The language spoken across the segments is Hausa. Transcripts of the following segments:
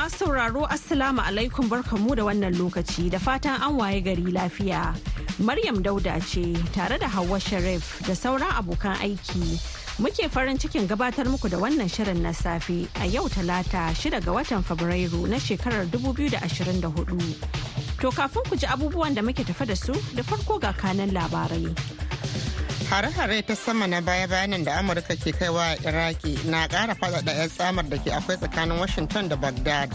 Masu sauraro Assalamu alaikum barkamu da wannan lokaci da fatan an waye gari lafiya. Maryam Dauda ce tare da Hauwa Sharif da sauran abokan aiki. Muke farin cikin gabatar muku da wannan shirin na safe a yau talata shida ga watan Fabrairu na shekarar 2024. To kafin ku ji abubuwan da muke tafa da su da farko ga kanan labarai. Hare-hare ta sama na baya-bayanan da amurka ke kaiwa iraki na ƙara faɗaɗa 'yan tsamar da ke akwai tsakanin washington da baghdad.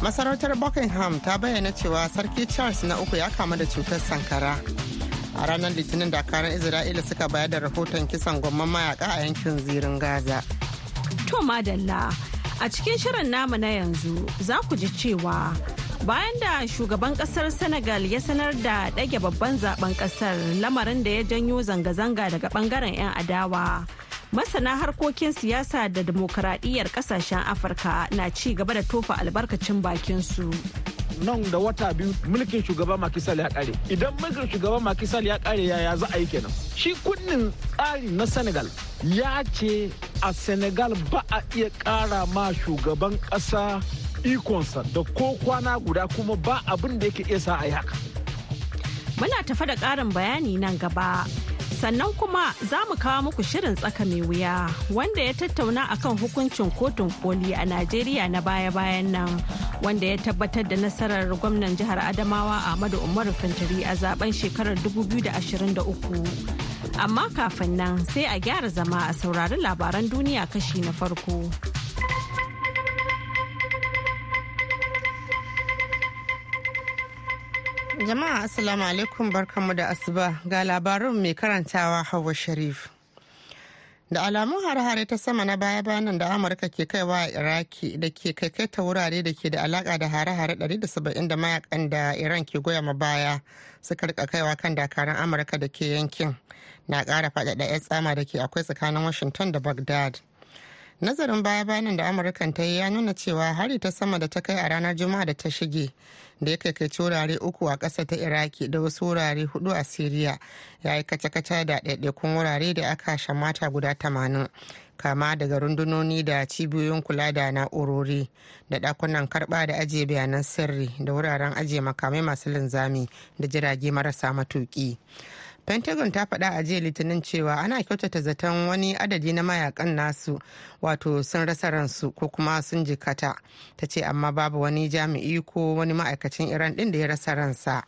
Masarautar buckingham ta bayyana cewa sarki charles na uku ya kamu da cutar sankara. A ranar litinin dakarun isra'ila suka bayar da rahoton kisan gwamman mayaka a yankin zirin gaza. To madalla a cikin shirin namu na yanzu za ku ji cewa bayan da shugaban ƙasar Senegal ya sanar da ɗage babban zaɓen ƙasar lamarin da ya janyo zanga-zanga daga ɓangaren 'yan adawa. Masana harkokin siyasa da demokuraɗiyyar ƙasashen Afirka na ci gaba da tofa albarkacin bakinsu. nan da wata biyu mulkin shugaban makisal ya kare idan mulkin shugaban makisal ya kare yaya za a yi kenan shi kunnin tsari na senegal ya ce a senegal ba a iya kara ma shugaban kasa ikonsa da ko kwana guda kuma ba abin da yake iya sa a yi haka Muna tafa da ƙarin bayani nan gaba. Sannan kuma za mu kawo muku shirin tsaka mai wuya wanda ya tattauna akan hukuncin kotun koli a Najeriya na baya-bayan nan wanda ya tabbatar da nasarar gwamnan jihar Adamawa Ahmadu Umaru Fintiri a zaɓen shekarar 2023. Amma kafin nan sai a gyara zama a saurari labaran duniya kashi na farko. Jama'a assalamu alaikum barkanmu da asuba. Ga labarin mai karantawa hawa sharif. Da alamun hare-hare ta sama na baya-bayanan da amurka ke kaiwa a iraki da ke kaikaita wurare da ke da alaka da hare-hare 170 da mayaƙan da iran ke goya ma baya suka riƙa kaiwa kan dakarun amurka da ke yankin na kara faɗaɗa 'yan tsama da ke akwai tsakanin washington da baghdad. Nazarin baya-bayanan da amurkan ta yi ya nuna cewa hari ta sama da ta kai a ranar juma'a da ta shige da ya kaikaici wurare uku a ƙasa ta iraki da wasu wurare huɗu a siriya ya yi kace-kace da ɗaiɗaikun wurare da aka shamata guda tamanin kama daga rundunoni da cibiyoyin kula da na'urori da ɗakunan karɓa da ajiye bayanan sirri da wuraren ajiye makamai masu linzami da jirage marasa matuƙi. Pentagon ta faɗa a jiya litinin cewa ana kyautata zaton wani adadi na mayaƙan nasu wato sun rasa ransu ko kuma sun jikata. Ta ce amma babu wani jami'i ko wani ma'aikacin iran ɗin da ya rasa ransa.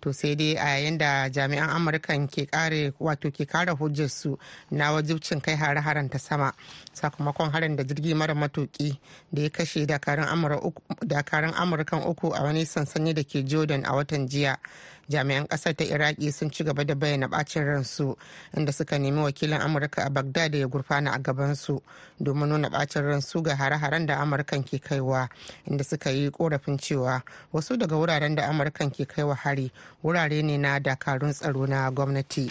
To sai dai a yayin da jami'an amurkan ke kare wato ke kare hujjarsu na wajibcin kai hare-haren ta sama sakamakon harin da jirgi mara matuki da ya kashe dakarun amurkan uku a wani sansani da ke jordan a watan jiya. Jami'an ƙasar ta iraki sun ci gaba da bayyana bacin ransu inda suka nemi wakilin amurka a bagdad ya gurfana a gabansu domin nuna bacin ransu ga hare-haren da amurkan ke kaiwa inda suka yi korafin cewa wasu daga wuraren da amurkan ke kaiwa hari wurare ne na dakarun tsaro na gwamnati.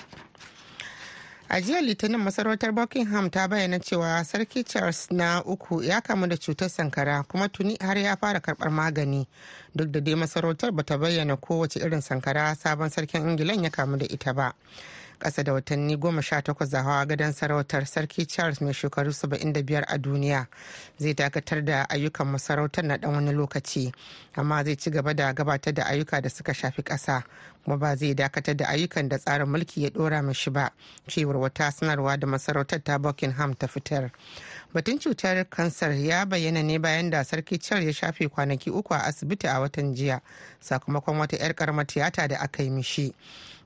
A jiya litinin masarautar buckingham ta bayyana cewa sarki charles na uku ya kamu da cutar sankara kuma tuni har ya fara karɓar magani. Duk da dai masarautar bata bayyana kowace irin sankara sabon sarkin ingilan ya kamu da ita ba. Ƙasa da watanni goma sha takwas da hawa gadon sarautar sarki charles mai shekaru 75 a duniya. Zai dakatar da ayyukan masarautar na dan wani lokaci amma zai ci gaba da gabatar da ayyuka da suka shafi ƙasa kuma ba zai dakatar da ayyukan da tsarin mulki ya dora mashi ba cewar wata sanarwa da masarautar ta buckingham ta fitar. Batun cutar kansar ya bayyana ne bayan da sarki charles ya shafe kwanaki uku a asibiti a watan jiya sakamakon wata 'yar karamar tiyata da aka yi mishi.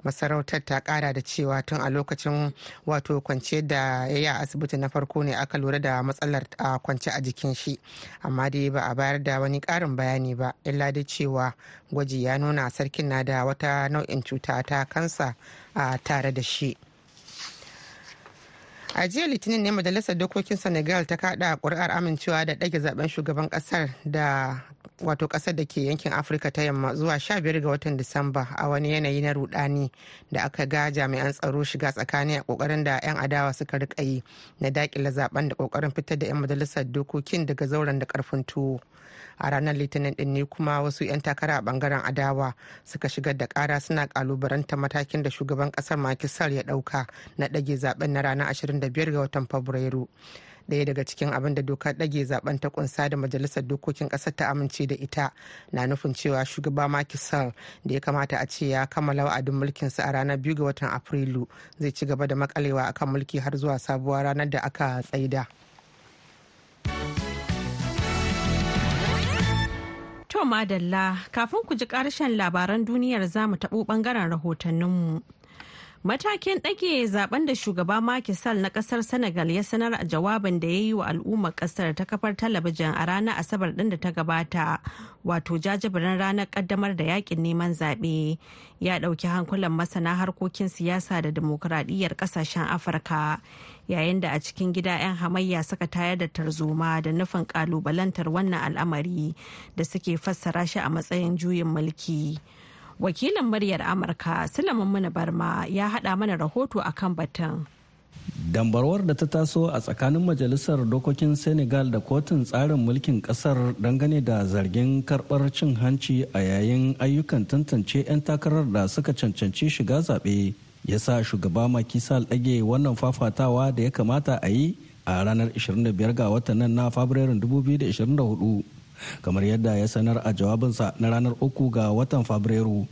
Masarautar ta kara da cewa tun a lokacin wato kwance da ya yi a asibiti na farko ne aka lura da matsalar a kwance a jikin shi. Amma dai ba a bayar da wani karin bayani ba illa da cewa gwaji ya nuna sarkin na da wata nau'in cuta ta kansa a tare da shi. A jiya litinin ne majalisar dokokin senegal ta kada kuri'ar amincewa da ɗage zaɓen shugaban ƙasar da wato ƙasar da ke yankin afirka ta yamma zuwa 15 ga watan disamba a wani yanayi na rudani da aka ga jami'an tsaro shiga tsakani a ƙoƙarin da 'yan adawa suka riƙa yi na daƙile zaɓen da ƙoƙarin fitar da 'yan majalisar dokokin daga zauren da ƙarfin tuwo. A ranar litinin din ne kuma wasu 'yan takara a ɓangaren adawa suka shigar da kara suna kalubaranta matakin da shugaban ƙasar Macky Sall ya ɗauka na dage zaɓen na ranar 25 ga watan fabrairu. Ɗaya daga cikin abin da dokar ɗage zaɓen ta kunsa da majalisar dokokin ƙasar ta amince da ita na nufin cewa shugaba Macky Sall da ya kamata a ce ya kammala wa'adin mulkinsa a ranar biyu ga watan Afrilu zai ci gaba da makalewa akan mulki har zuwa sabuwar ranar da aka tsaida. To madalla kafin ku ji ƙarshen labaran duniyar za mu taɓo ɓangaren rahotanninmu. Matakin ɗage zaɓen da shugaba Macky Sall na ƙasar Senegal ya sanar a jawabin da ya yi wa al'ummar ƙasar ta kafar talabijin a ranar Asabar ɗin da ta gabata, wato jajibirin ranar ƙaddamar da yaƙin neman zaɓe, ya ɗauki hankulan masana harkokin siyasa da dimokuraɗiyyar ƙasashen Afirka, yayin da a cikin gida 'yan hamayya suka tayar da tarzoma da nufin ƙalubalantar wannan al'amari da suke fassara shi a matsayin juyin mulki. Wakilin muryar amurka sulaiman mana barma ya hada mana rahoto a kan batun. Dambarwar da ta taso a tsakanin majalisar dokokin senegal da kotun tsarin mulkin ƙasar dangane da zargin karɓar cin hanci a yayin ayyukan tantance 'yan takarar da suka cancanci shiga zaɓe ya sa shugaba makisal ɗage wannan fafatawa da ya kamata a yi a ranar 25 ga watan nan na fabrairun 2024 kamar yadda ya sanar a jawabinsa na ranar uku ga watan fabrairu.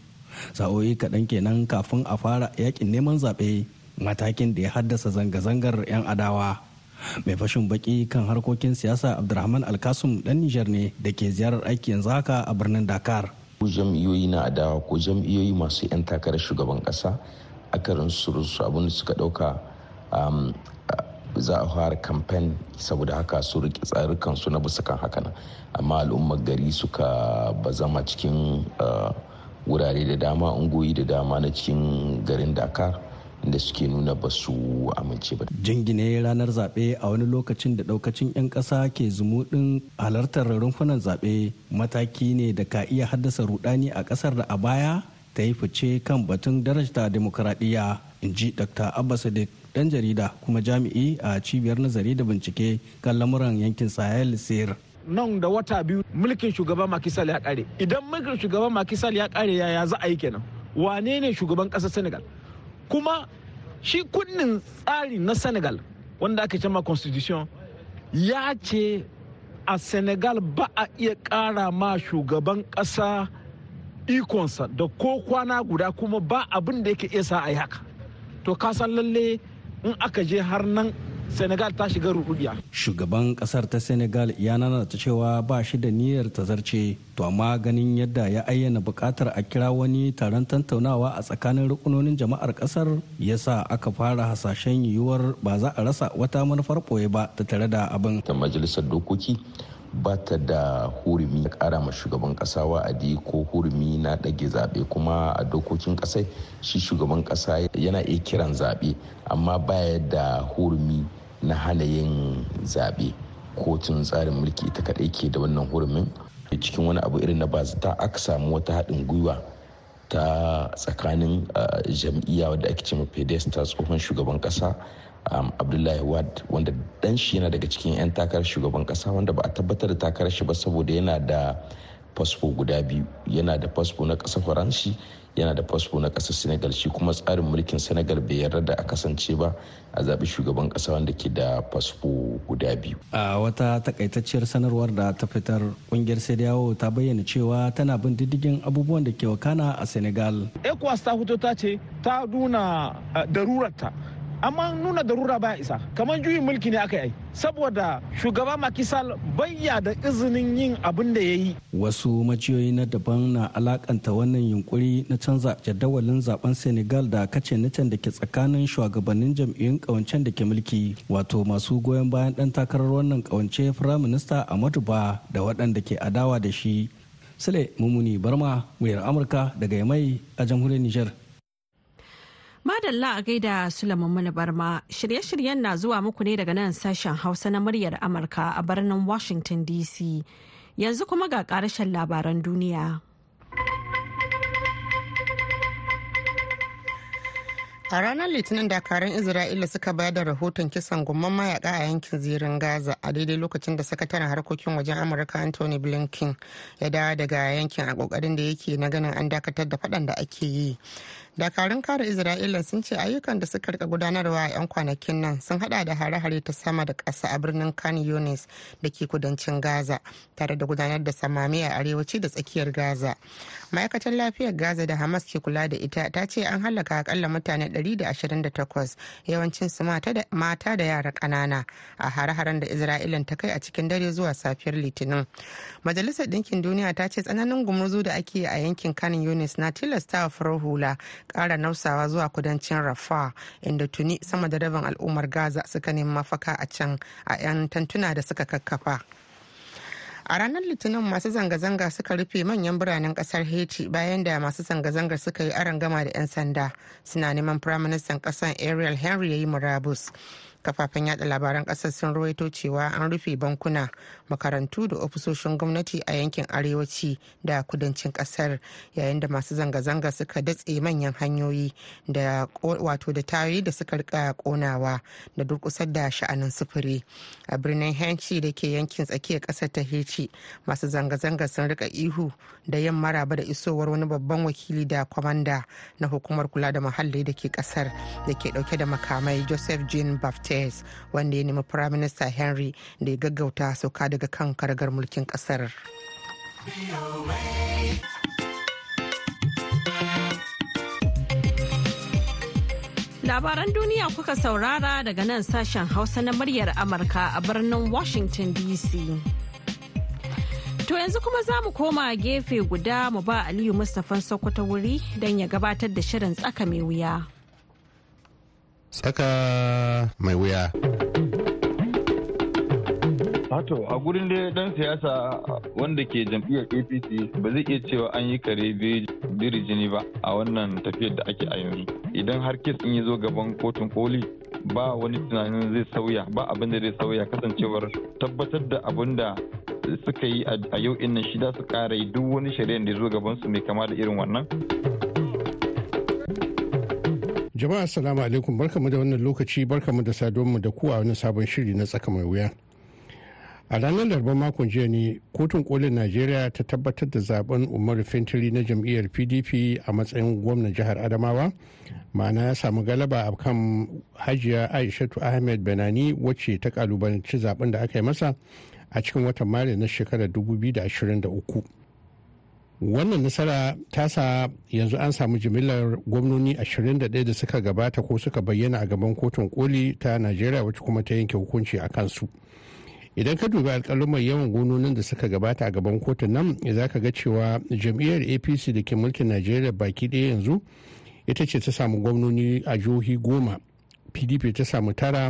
Sa'o'i kaɗan kenan kafin a fara yaƙin neman zaɓe matakin da ya haddasa zanga-zangar 'yan adawa. Mai fashin baki kan harkokin siyasa abdulrahman alkasum dan nijar ne da ke ziyarar aiki yanzu haka a birnin dakar. Ko jam'iyyoyi na adawa ko jam'iyyoyi masu 'yan takarar shugaban kasa akarin su abin da suka ɗauka za a fara kamfen saboda haka su riƙe tsarukan su na bisa kan haka nan amma al'ummar gari suka bazama cikin wurare da dama ungoyi da dama na cikin garin dakar da suke nuna ba su amince ba. jingine ranar zaɓe a wani lokacin da ɗaukacin 'yan ƙasa ke zumuɗin halartar rumfunan zaɓe mataki ne da ka iya haddasa rudani a ƙasar da a baya ta yi fice kan batun darajta demokuraɗiyya in ji dr abba sadiq dan jarida kuma jami'i a cibiyar nazari da bincike kan lamuran yankin sahel sir. Nan da wata biyu mulkin shugaban makisal ya kare idan mulkin shugaban makisal ya kare yaya za a yi kenan? Wane ne shugaban ƙasar senegal? Kuma shi kunnin tsari na senegal wanda aka cema constitution ya ce a senegal ba a iya ƙara ma shugaban ƙasa ikonsa da ko kwana guda kuma ba abin da yake iya sa a yi haka. To kasan lalle in aka je har nan senegal ta shiga rubudiya shugaban ƙasar ta senegal ya nana ta cewa ba shi da niyyar ta zarce to amma ganin yadda ya ayyana buƙatar a kira wani taron tattaunawa a tsakanin rukunonin jama'ar ƙasar ya sa aka fara hasashen yiwuwar ba za a rasa wata manufar ɓoye ba ta tare da abin. Ta majalisar dokoki ba ta da hurumi ya kara ma shugaban kasa wa'adi ko hurumi na ɗage zaɓe kuma a dokokin ƙasai shi shugaban ƙasa yana iya kiran zaɓe amma baya da hurumi na hana yin zaɓe. Kotun tsarin mulki ita kaɗai ke da wannan hurumin. Cikin wani abu irin na bazata aka samu wata haɗin gwiwa ta tsakanin jam'iyya wadda ake ce pedes ta tsohon shugaban ƙasa um, abdullahi wad wanda dan shi yana daga cikin 'yan takarar shugaban kasa wanda ba a tabbatar da takarar shi ba saboda yana da fasfo guda biyu. Yana da fasfo na ƙasar faranshi yana da fasfo na ƙasar senegal. Shi kuma tsarin mulkin senegal bai yarda da a kasance ba a zaɓi shugaban ƙasa wanda ke da fasfo guda biyu. A wata takaitacciyar sanarwar da ta fitar ƙungiyar sediyawo ta bayyana cewa tana bin diddigin abubuwan da ke wakana a senegal. Ecowas ta fito ta ce ta nuna darurarta. Amma nuna darura baya isa. Kamar juyin mulki ne aka yi saboda shugaba makisal bayya da izinin yin abin da ya yi. Wasu maciyoyi na daban na alakanta wannan yunkuri na canza jadawalin zaɓen senegal da kace can da ke tsakanin shugabannin jam'iyyun kawancen da ke mulki wato masu goyon bayan dan takarar wannan kawance firaminista amadu ba da waɗanda ke adawa da shi. Sule mumuni barma muryar amurka daga yamai a jamhuriyar niger Madalla a gaida Sulaiman Mana Barma shirye-shiryen na zuwa muku ne daga nan sashen Hausa na muryar Amurka a birnin Washington DC. Yanzu kuma ga ƙarashen labaran duniya. A ranar litinin dakarun isra'ila suka bayar da rahoton kisan gumman mayaka a yankin zirin gaza a daidai lokacin da sakataren harkokin wajen amurka anthony blinken ya dawo daga yankin a ƙoƙarin da yake na ganin an dakatar da faɗan da ake yi. Dakarun kare isra'ila sun ce ayyukan da suka riƙa gudanarwa a 'yan kwanakin nan sun hada da hare-hare ta sama da ƙasa a birnin khan yunis da ke kudancin gaza tare da gudanar da samami a arewaci da tsakiyar gaza. Ma'aikatar lafiyar gaza da hamas ke kula da ita ta ce an halaka akalla mutane 128 yawancin su mata da yara ƙanana a hare-haren da isra'ilan ta kai a cikin dare zuwa safiyar litinin. Majalisar ɗinkin duniya ta ce tsananin gumurzu da ake a yankin khan yunis na tilasta farar hula kara nausawa zuwa kudancin rafa inda tuni sama da rabin al'ummar gaza suka nemi mafaka a can a 'yan tantuna da suka kakkafa. A ranar litinin masu zanga-zanga suka rufe manyan biranen ƙasar haiti bayan da masu zanga-zangar suka yi gama da 'yan sanda. Suna neman firaministan ƙasar ariel henry ya yi murabus. Kafafen yada labaran ƙasar sun ruwaito cewa an rufe bankuna makarantu da ofisoshin gwamnati a yankin arewaci da kudancin ƙasar yayin da masu zanga-zanga suka datse manyan hanyoyi da wato da tayoyi da suka riƙa konawa da durkusar da sha'anin sufuri. A birnin henci da ke yankin tsakiyar ƙasar ta heci masu zanga-zanga sun riƙa ihu da yin maraba da isowar wani babban wakili da kwamanda na hukumar kula da muhalli da ke ƙasar da ke ɗauke da makamai joseph jean baptiste wanda ya nemi firaminista henry da ya gaggauta sauka daga kan karagar mulkin ƙasar. Labaran duniya kuka saurara daga nan sashen Hausa na muryar Amurka a birnin Washington DC. To yanzu kuma za mu koma gefe guda mu ba Aliyu Mustapha Sokoto wuri don ya gabatar da shirin tsaka mai wuya. Tsaka mai wuya. Hato a gurin da dan siyasa wanda ke jam'iyyar APC ba zai iya cewa an yi kare biri jini ba a wannan tafiyar da ake a yanzu. Idan har kes in yi zo gaban kotun koli ba wani tunanin zai sauya ba abin da zai sauya kasancewar tabbatar da abin da suka yi a yau inna shi da su kara yi duk wani shari'ar da zo gaban su mai kama da irin wannan. Jama'a assalamu alaikum. Barkamu da wannan lokaci barkamu da saduwa da ku a wani sabon shiri na tsaka mai wuya. a ranar larabar makon jiya ne kotun kolin najeriya ta tabbatar da zaɓen umar fintiri na jam'iyyar pdp a matsayin gwamnan jihar adamawa. Ma'ana ya samu galaba a kan hajiya aishatu ahmed benani wacce ta kalubalanci zaɓen da aka yi masa a cikin watan maris na shekarar 2023 wannan nasara ta sa yanzu an samu jimillar gwamnoni 21 da suka gabata ko suka bayyana a gaban kotun koli ta najeriya wacce kuma ta yanke hukunci a kansu. idan ka dubi alkalumar yawan gononin da suka gabata a gaban kotun nan za ka ga cewa jam'iyyar apc da ke mulkin najeriya baki ɗaya yanzu ita ce ta samu gwamnoni a jihohi goma pdp ta samu tara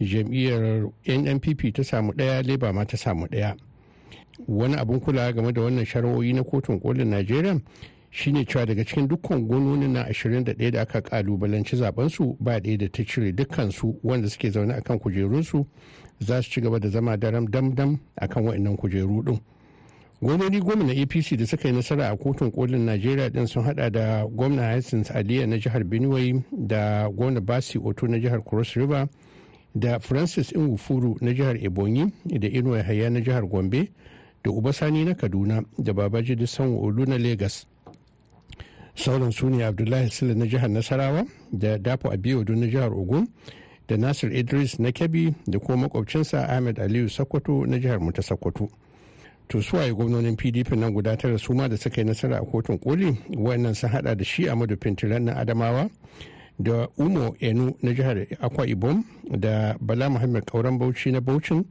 jam'iyyar nnpp ta samu ɗaya leba ma ta samu ɗaya wani abin kula game da wannan shari'o'i na kotun kolin najeriya shine cewa daga cikin dukkan gononin na 21 da aka kalubalanci zabensu ba ɗaya da ta cire dukkansu wanda suke zaune akan kujerunsu za su ci gaba da zama daram damdam akan waɗannan kujeru ɗin. Gwamnoni goma na apc da suka yi nasara a kotun kolin najeriya din sun hada da gwamna hassan aliya na jihar benue da gwamna basi oto na jihar cross river da francis ingufuru na jihar ebonyi da inuwa haya na jihar gombe da ubasani na kaduna da babaji sanwo olu na lagos sauran su ne abdullahi sule na jihar nasarawa da dapo abiyodu na jihar ogun da nasir idris na kebbi da kuma makwabcinsa ahmed aliyu sokoto na jihar mu ta sokoto. To suwaye gwamnonin pdp nan guda tara su ma da suka yi nasara a kotun koli wannan sun hada da shi amadu fintiran na adamawa da umo enu na jihar akwa ibom da bala muhammad kauran bauchi na bauchin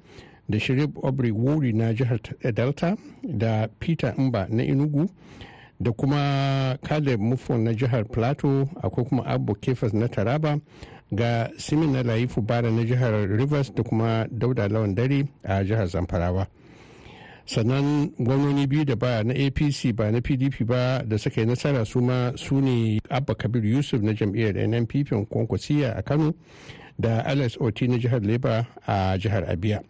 da shirib obri wuri na jihar delta da peter mba na inugu da kuma caleb mufon na jihar plateau akwai kuma abu kefas na taraba ga simin na laifu bara na jihar rivers da kuma dauda lawan dare a jihar zamfarawa. Sannan gwamnoni biyu da ba na apc ba na pdp ba da suka yi nasara su ma su ne abba kabir yusuf na jam'iyyar nnpp kwankwasiya a kano da alex oti na jihar leba a jihar abia.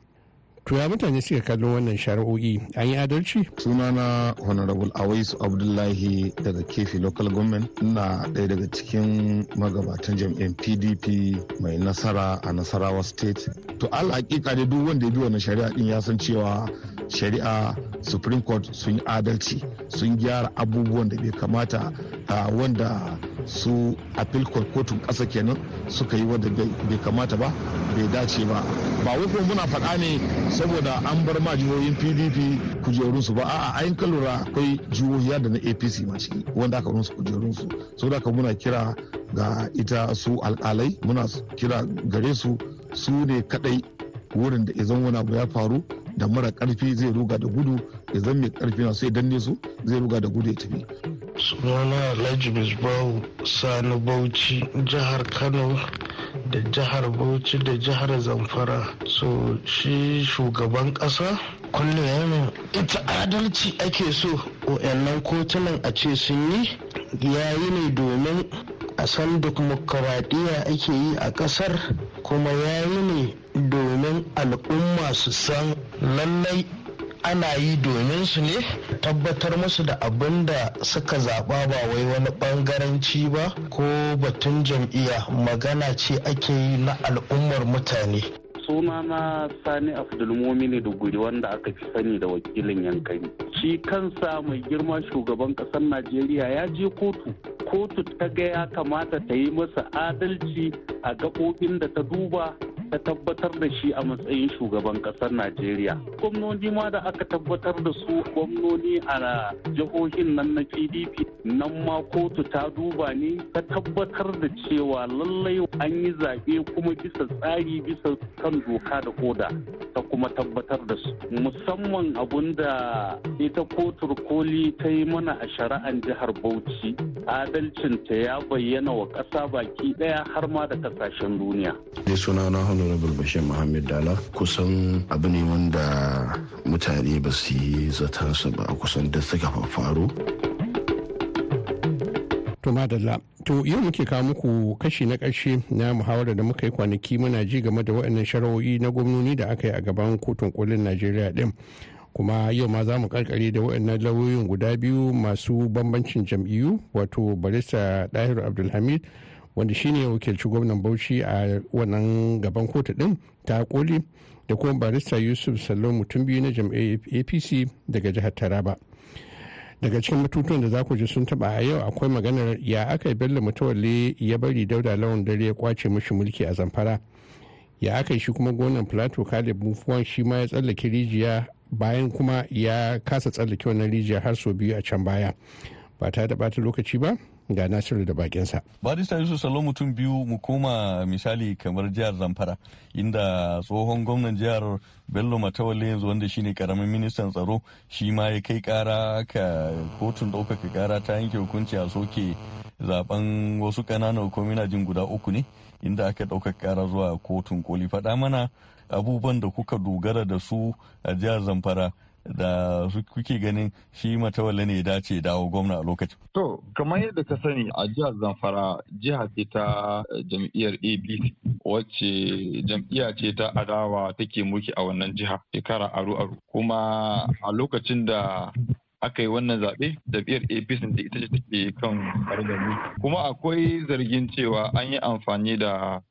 To ya mutane suka kallon wannan shari'o'i? An yi adalci? Sunana honorable awais abdullahi daga kefi local government. Ina ɗaya daga cikin magabatan jam'iyyar pdp mai nasara a nasarawa state. To al hakika dai duk wanda ya bi wannan shari'a din ya san cewa shari'a supreme court sun yi adalci sun gyara abubuwan da bai kamata wanda su appeal court kotun ƙasa kenan suka yi wanda bai kamata ba bai dace ba. Ba wai muna faɗa ne saboda an bar ma jihohin pdp kujerunsu ba. A'a ayin kalura akwai jihohi da na apc ma ciki wanda aka rusu kujerunsu. Saboda haka muna kira ga ita su alkalai muna kira gare su su ne kadai wurin da izan wani abu ya faru da mara ƙarfi zai ruga da gudu idan mai ƙarfi na sai danne su zai ruga da gudu ya tafi. Sunana alhaji misbahu sani bauchi jihar kano. Da jihar bauchi da jihar zamfara. So shi shugaban kasa kullum yana ita adalci ake so. Wayannan kotunan a ce sun yi yayi ne domin a san dimokuraɗiyya ake yi a ƙasar kuma yayi ne domin al'umma su san lallai ana yi domin su ne. Tabbatar musu da abin da suka zaɓa ba wai wani ɓangaranci ba ko batun jam'iyya magana ce ake yi na al'ummar mutane. Sunana sani abdulmumini da guri wanda aka fi sani da wakilin yankari. Shi kansa mai girma shugaban ƙasar najeriya ya je kotu. Kotu ta ga ya kamata ta yi masa adalci a gaɓoɓin da ta duba ta tabbatar da shi a matsayin shugaban ƙasar Najeriya. Gwamnoni ma da aka tabbatar da su gwamnoni a jihohin nan na PDP nan ma kotu ta duba ne ta tabbatar da cewa lallai an yi zaɓe kuma bisa tsari bisa kan doka da koda ta kuma tabbatar da su. Musamman abun da ita kotur koli ta yi mana a shari'an jihar Bauchi adalcinta ya bayyana wa ƙasa baki ɗaya har ma da ƙasashen duniya. Honorable bashir muhammad dala kusan abu ne wanda mutane ba su yi zatansa ba kusan da suka faru. To madalla to yau muke kawo muku kashi na ƙarshe na muhawarar da muka yi kwanaki muna ji game da waɗannan shari'o'i na gwamnoni da aka yi a gaban kotun kolin najeriya din kuma yau ma za mu karkare da waɗannan lauyoyin guda biyu masu bambancin jam'iyyu wato barista dahiru abdulhamid wanda shine wakilci gwamnan bauchi a wannan gaban kotu din ta koli da kuma barista yusuf sallo mutum biyu na jam'iyyar apc daga jihar taraba. Daga cikin matutuwan da za ku ji sun taba a yau akwai maganar ya aka yi bello mutawalle ya bari dauda lawan dare ya ƙwace mashi mulki a zamfara? Ya aka yi shi kuma gonan plateau kalib mufuwan shi ma ya tsallake rijiya bayan kuma ya kasa tsallake wannan rijiya har sau biyu a can baya? Ba ta da bata lokaci ba ga nasiru da bakinsa. barista yusuf salo mutum biyu mu koma misali kamar jihar zamfara inda tsohon gwamnan jihar bello matawalle yanzu wanda shine ƙaramin ministan tsaro shi ma ya kai kara ka kotun ɗaukaka kara ta yanke hukunci a soke zaɓen wasu ƙananan hukumomi jin guda uku ne inda aka ɗaukaka kara zuwa kotun koli faɗa mana abubuwan da kuka dogara da su a jihar zamfara da kuke ganin shi matawalle ne ya dace dawo gwamna a lokacin. To, kamar yadda ka sani a jihar Zamfara jiha ce ta jam'iyyar ABC wacce jam'iyya ce ta adawa take mulki a wannan jiha shekara aru-aru. Kuma a lokacin da aka yi wannan zaɓe jam'iyyar apc da ita ce take kan fargami kuma akwai zargin cewa an yi amfani da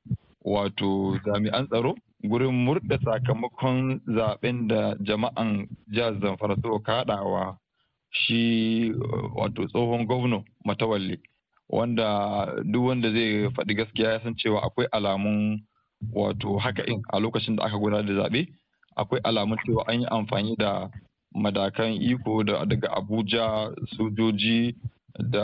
wato jami'an tsaro gurin murda sakamakon zaɓen da jama'an jihar zamfara suka kaɗawa shi wato tsohon gwamna matawalle wanda duk wanda zai faɗi gaskiya ya san cewa akwai alamun wato haka in a lokacin da aka gudanar da zaɓe akwai alamun cewa an yi amfani da madakan iko daga abuja sojoji da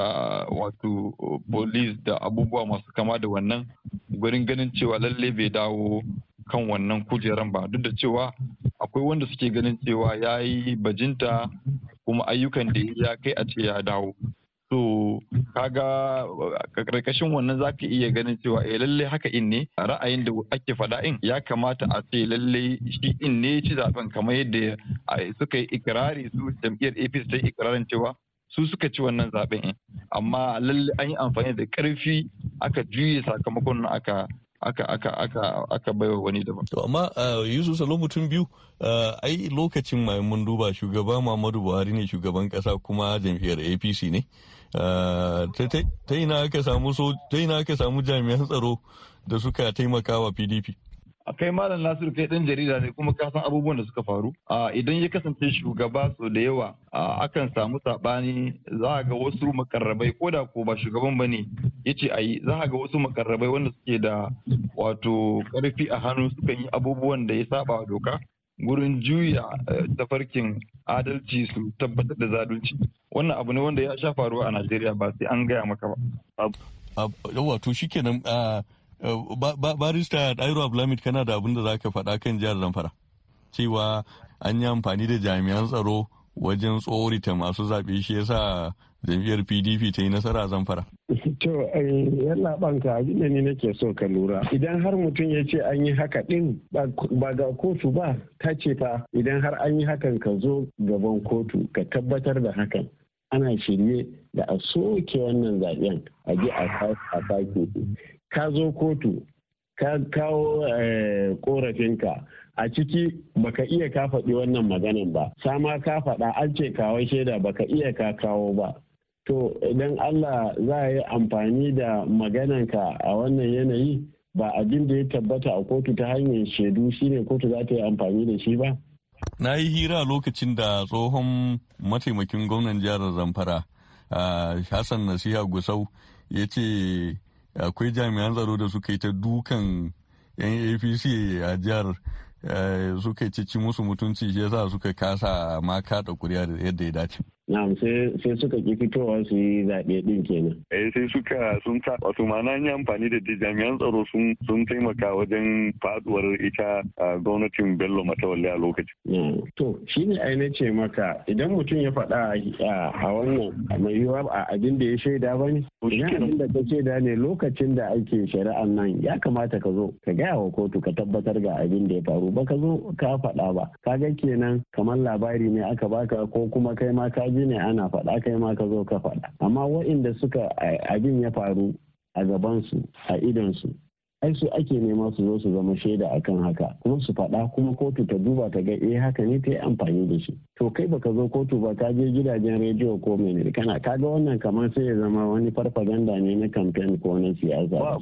wato police da abubuwa masu kama da wannan gurin ganin cewa lalle bai dawo kan wannan kujeran ba. Duk da cewa akwai wanda suke ganin cewa ya yi bajinta kuma ayyukan da ya kai a ce ya dawo. So kaga ƙarƙashin wannan zaka iya ganin cewa eh lalle haka in ne. Ra'ayin da ake faɗa in ya kamata a ce lalle shi in ne ci zaɓen kamar yadda suka yi ikirari su jam'iyyar APC ta ikirarin cewa su suka ci wannan zaɓen in. Amma lalle an yi amfani da ƙarfi aka juye sakamakon aka aka aka aka aka baiwa wani daban. To amma Yusuf Salo mutum biyu ai lokacin mai mun duba shugaba Muhammadu Buhari ne shugaban kasa kuma jam'iyyar APC ne. Ta ina aka samu jami'an tsaro da suka taimaka wa PDP. A kai malam nasiru kai dan jarida ne kuma ka san abubuwan da suka faru. A idan ya kasance shugaba so da yawa akan samu saɓani za a ga wasu makarrabai ko da ko ba shugaban ba ne ya ce a yi za ga wasu makarrabai wanda suke da wato ƙarfi a hannu sukan yi abubuwan da ya saba doka gurin juya tafarkin adalci su tabbatar da zalunci. Wannan abu ne wanda ya sha faruwa a najeriya ba sai an gaya maka ba. Wato shikenan barista Dairo Abdulhamid kana da abin da za ka faɗa kan jihar Zamfara cewa an yi amfani da jami'an tsaro wajen tsorita masu zaɓe shi yasa jam'iyyar PDP ta yi nasara a Zamfara. To, yalla banka abin da ni nake so ka lura. Idan har mutum ya ce an yi haka ɗin ba ga kotu ba, ta ce fa idan har an yi hakan ka zo gaban kotu ka tabbatar da hakan. Ana shirye da a soke wannan zaɓen a je a sake ka zo kotu ka kawo korafinka a ciki baka iya ka faɗi wannan maganin ba. Sama ka faɗa an ce kawo shaida baka iya ka kawo ba. To idan allah za a yi amfani da magananka a wannan yanayi ba abin da ya tabbata a kotu ta hanyar shaidu shine kotu za ta yi amfani da shi ba? Na yi hira lokacin da tsohon mataimakin gwamnan jihar zamfara hassan nasiha gusau ya ce akwai jami'an tsaro da suka yi ta dukan yan apc a jihar suka ci musu mutunci shi yasa suka kasa ma kada kuri'a da yadda ya dace. Na'am sai suka ki fitowa su yi zaɓe ɗin kenan. Eh sai suka sun ta wato ma'ana yi amfani da jami'an tsaro sun sun taimaka wajen faduwar ita gwamnatin Bello Matawalle a lokaci. To shi ne ai ce maka idan mutum ya faɗa a wannan mai yiwuwa a abin da ya shaida ba ne. Idan abin da ka shaida ne lokacin da ake shari'an nan ya kamata ka zo ka gaya wa kotu ka tabbatar ga abin da ya faru ba ka zo ka faɗa ba. Kaga kenan kamar labari ne aka baka ko kuma kai ma ka ji ne ana faɗa kai ma ka zo ka faɗa. Amma waɗanda suka abin ya faru a gabansu a idonsu ai su ake nema su zo su zama shaida akan haka. Kuma su faɗa kuma kotu ta duba ta ga eh haka ne ta yi amfani da shi. To kai baka zo kotu ba ka je gidajen rediyo ko mene kana kaga wannan kamar sai ya zama wani farfaganda ne na kamfen ko na siyasa.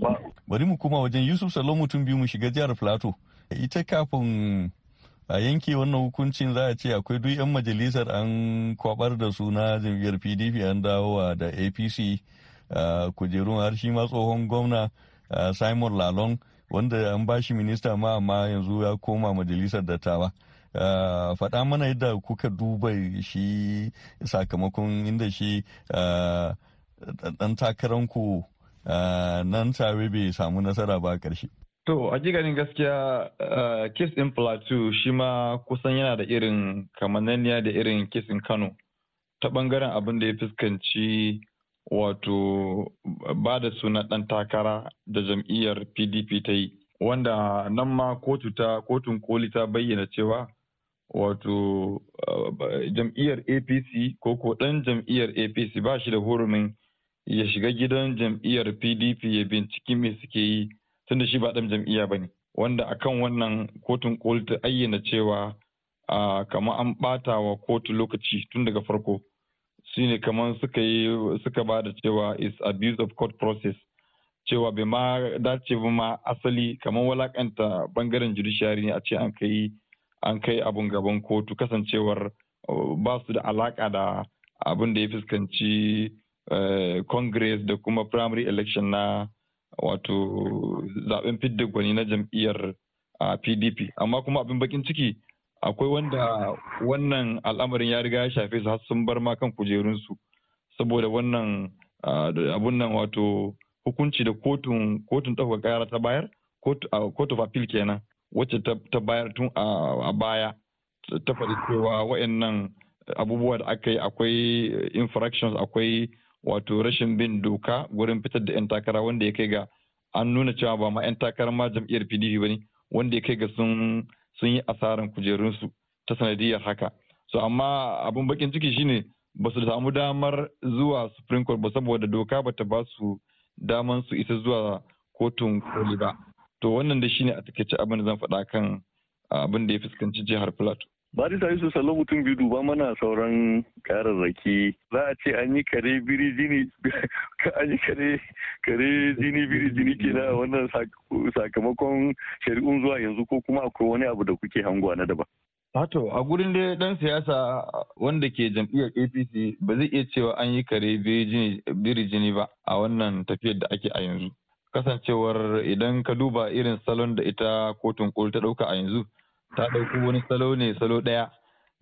Bari mu kuma wajen yusuf salo mutum biyu mu shiga jihar plateau. Ita kafin a yanke wannan hukuncin za a ce akwai duk 'yan majalisar an kwabar da su na jam'iyyar pdp an dawowa da apc kujerun har shi ma tsohon gwamna simon lalong wanda an ba shi minista ma amma yanzu ya koma majalisar dattawa faɗa mana yadda kuka duba shi sakamakon inda shi ɗan takararku nan tare bai samu nasara ba ƙarshe. To, a ganin gaskiya kes ɗin Plateau shi ma kusan yana da irin kamananiya da irin kes ɗin Kano ta ɓangaren abin da ya fuskanci wato ba da suna ɗan takara da jam'iyyar PDP ta yi. Wanda nan ma kotu ta kotun koli ta bayyana cewa wato jam'iyyar APC ko ko ɗan jam'iyyar APC ba shi da hurumin ya shiga gidan jam'iyyar PDP ya binciki me suke yi. Tunda shi ba ɗan jam'iyya ba ne. Wanda akan wannan kotun koli ta ayyana cewa kamar an ɓata wa kotu lokaci tun daga farko. Shine kamar suka yi suka ba da cewa is abuse of court process. Cewa bai ma dace ba ma asali kamar walakanta ɓangaren judiciary ne a ce an kai an kai abun gaban kotu. Kasancewar ba su da alaka da abin da ya fuskanci congress da kuma primary election na wato zaɓen fidda gwani na jam'iyyar pdp amma kuma abin bakin ciki akwai wanda wannan al'amarin ya riga ya shafe su har sun bar ma kan kujerunsu. Saboda wannan abun nan wato hukunci da kotun kotun ɗaukar ƙara ta bayar of appeal kenan wacce ta bayar tun a baya. Ta faɗi cewa wa'annan abubuwa da aka yi akwai infractions akwai wato rashin bin doka wurin fitar da 'yan takara wanda ya kai ga an nuna cewa ba ma 'yan takarar ma jam'iyyar pdp ba ne wanda ya kai ga sun yi asaran kujerunsu ta sanadiyar haka. So amma abin bakin ciki shine ba su samu damar zuwa supreme court ba saboda doka ba ta ba su daman su isa zuwa kotun koli ba. To wannan da shine a taƙaice abin da zan faɗa kan abin da ya fuskanci jihar plateau. Barista Yusuf Sallo mutum biyu duba mana sauran kararraki za a ce an yi kare biri jini an yi kare kare jini biri jini ke na wannan sakamakon shari'un zuwa yanzu ko kuma akwai wani abu da kuke hangowa na daban. Hato a gurin da dan siyasa wanda ke jam'iyyar APC ba zai iya cewa an yi kare biri jini ba a wannan tafiyar da ake a yanzu. Kasancewar idan ka duba irin salon da ita kotun koli ta ɗauka a yanzu ta ɗauki wani salo ne salo ɗaya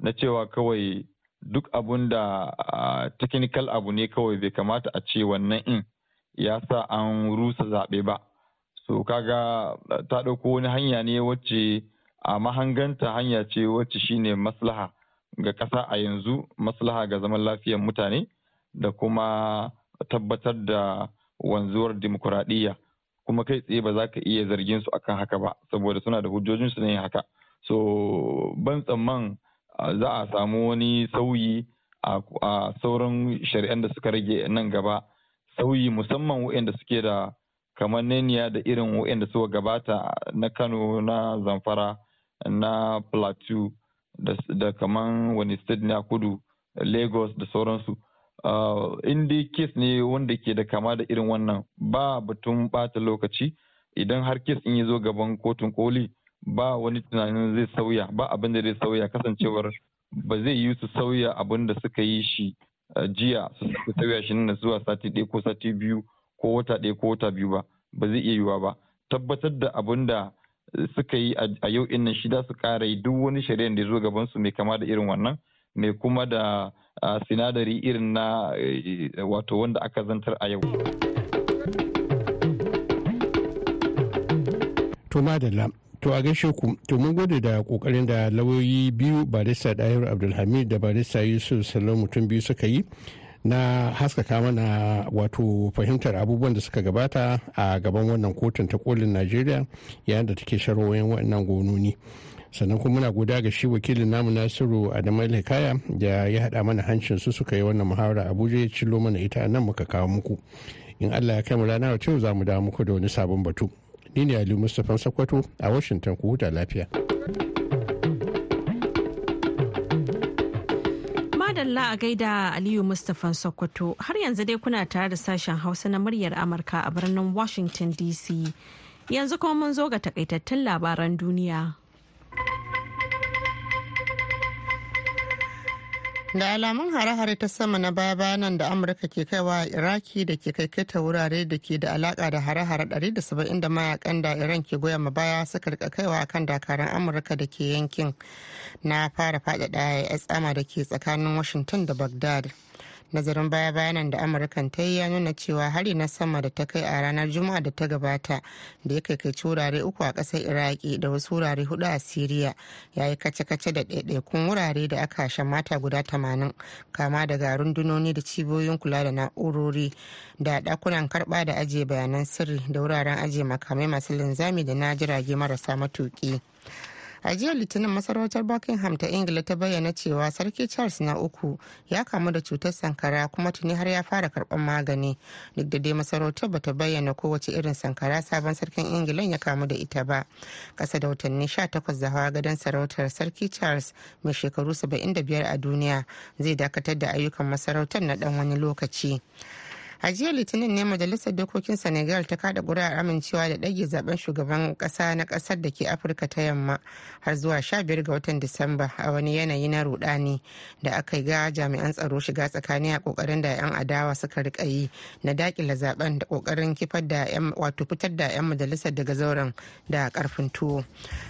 na cewa kawai duk abun da technical abu ne kawai bai kamata a ce wannan in ya sa an rusa zaɓe ba. So kaga ta ɗauko wani hanya ne wacce a mahanganta hanya ce wacce shine maslaha ga ƙasa a yanzu maslaha ga zaman lafiyar mutane da kuma tabbatar da wanzuwar dimokuraɗiyya. Kuma kai tsaye ba za ka iya zargin su akan haka ba saboda suna da hujjojinsu yin haka. So ban tsamman za a samu wani sauyi a sauran shari'an da suka rage nan gaba. Sauyi musamman waɗanda suke da kamar neniya da irin waɗanda suka gabata na kano na zamfara na plateau da kamar wani state na kudu lagos da sauransu. In dai kes ne wanda ke da kama da irin wannan ba batun bata lokaci. Idan har kes in ya zo gaban kotun koli ba wani tunanin zai sauya ba abin da zai sauya. Kasancewar ba zai yi su sauya abin da suka yi shi jiya su sauya shi nan zuwa sati ɗaya ko sati biyu ko wata ɗaya ko wata biyu ba. Ba zai iya yiwuwa ba. Tabbatar da abin da suka yi a yau in nan shida su ƙara yi duk wani shari'ar da ya zo gaban su mai kama da irin wannan mai kuma da sinadari irin na wato wanda aka zantar a yau. To madalla To a gaishe ku, to mun gode da ƙoƙarin da lauyoyi biyu barista Dahir Abdulhamid da barista Yusuf Salon mutum biyu suka yi na haskaka mana wato fahimtar abubuwan da suka gabata a gaban wannan kotun ta kolin Najeriya yayin da take sharwoyin wannan gononi. sannan kuma muna guda ga shi wakilin namu nasiru adamu hikaya da ya haɗa mana hancin su suka yi wannan muhawara abuja ya cillo mana ita nan muka kawo muku in allah ya kai mu rana yau za mu dawo muku da wani sabon batu ni ne ali mustapha sakwato a washington ku huta lafiya. Madalla a gaida aliyu mustapha sokoto. Har yanzu dai kuna tare da sashen hausa na muryar amurka a birnin washington dc yanzu kuma mun zo ga takaitattun labaran duniya. Da alamun hare-hare ta sama na baya-bayanan da amurka ke kaiwa iraki da ke kaikata wurare da ke da alaka da hare-hare 170 da mayaƙan da iran ke goya ma baya suka riƙa kaiwa kan dakaran amurka da ke yankin na fara faɗaɗa ya tsama da ke tsakanin washington da baghdad. Nazarin baya bayanan da amurkan ta yi ya nuna cewa hari na sama da ta kai a ranar juma'a da ta gabata da ya kaikaici wurare uku a ƙasar iraki da wasu wurare huɗu a siriya ya yi kace-kace da ɗaiɗaikun wurare da aka mata guda tamanin kama daga rundunoni da cibiyoyin kula da na'urori da ɗakunan karɓa da ajiye bayanan sirri da wuraren ajiye makamai masu linzami da na jirage marasa matuƙi. A jiya litinin masarautar buckingham ta ingila ta bayyana cewa sarki charles na uku ya kamu da cutar sankara kuma tuni har ya fara karɓan magani. Duk da dai masarautar bata bayyana kowace irin sankara sabon sarkin ingila ya kamu da ita ba. Kasa da watanni 18 da hawa gadon sarautar sarki charles mai shekaru 75 a duniya zai dakatar da ayyukan masarautar na dan wani lokaci. A jiya litinin ne majalisar dokokin senegal ta kada ƙuri'ar amincewa da ɗage zaɓen shugaban ƙasa na ƙasar da ke afirka ta yamma har zuwa 15 ga watan disamba a wani yanayi na rudani da aka ga jami'an tsaro shiga tsakani a ƙoƙarin da 'yan adawa suka riƙa yi na dakila zaɓen da ƙoƙarin kifar da 'yan wato fitar da 'yan majalisar daga zauren da ƙarfin tuwo.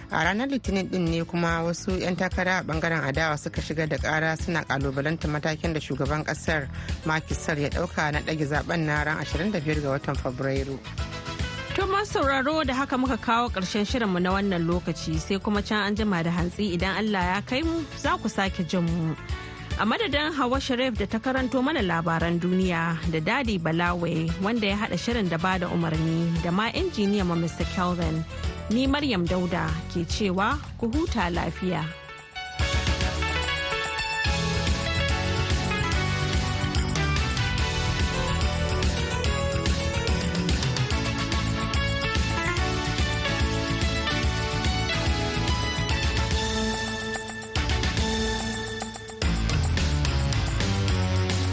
A ranar litinin din ne kuma wasu 'yan takara a ɓangaren adawa suka shiga da kara suna kalubalanta matakin da shugaban ƙasar Macky Sall ya ɗauka na ɗage zaɓen na ran 25 ga watan Fabrairu. To masu sauraro da haka muka kawo ƙarshen shirinmu na wannan lokaci sai kuma can an jima da hantsi idan Allah ya kai mu za ku sake jin mu. A madadin Hawa Sharif da ta karanto mana labaran duniya da Dadi Balawe wanda ya haɗa shirin da ba da umarni da ma injiniya ma Mr. Kelvin. Ni Maryam Dauda ke cewa ku huta lafiya.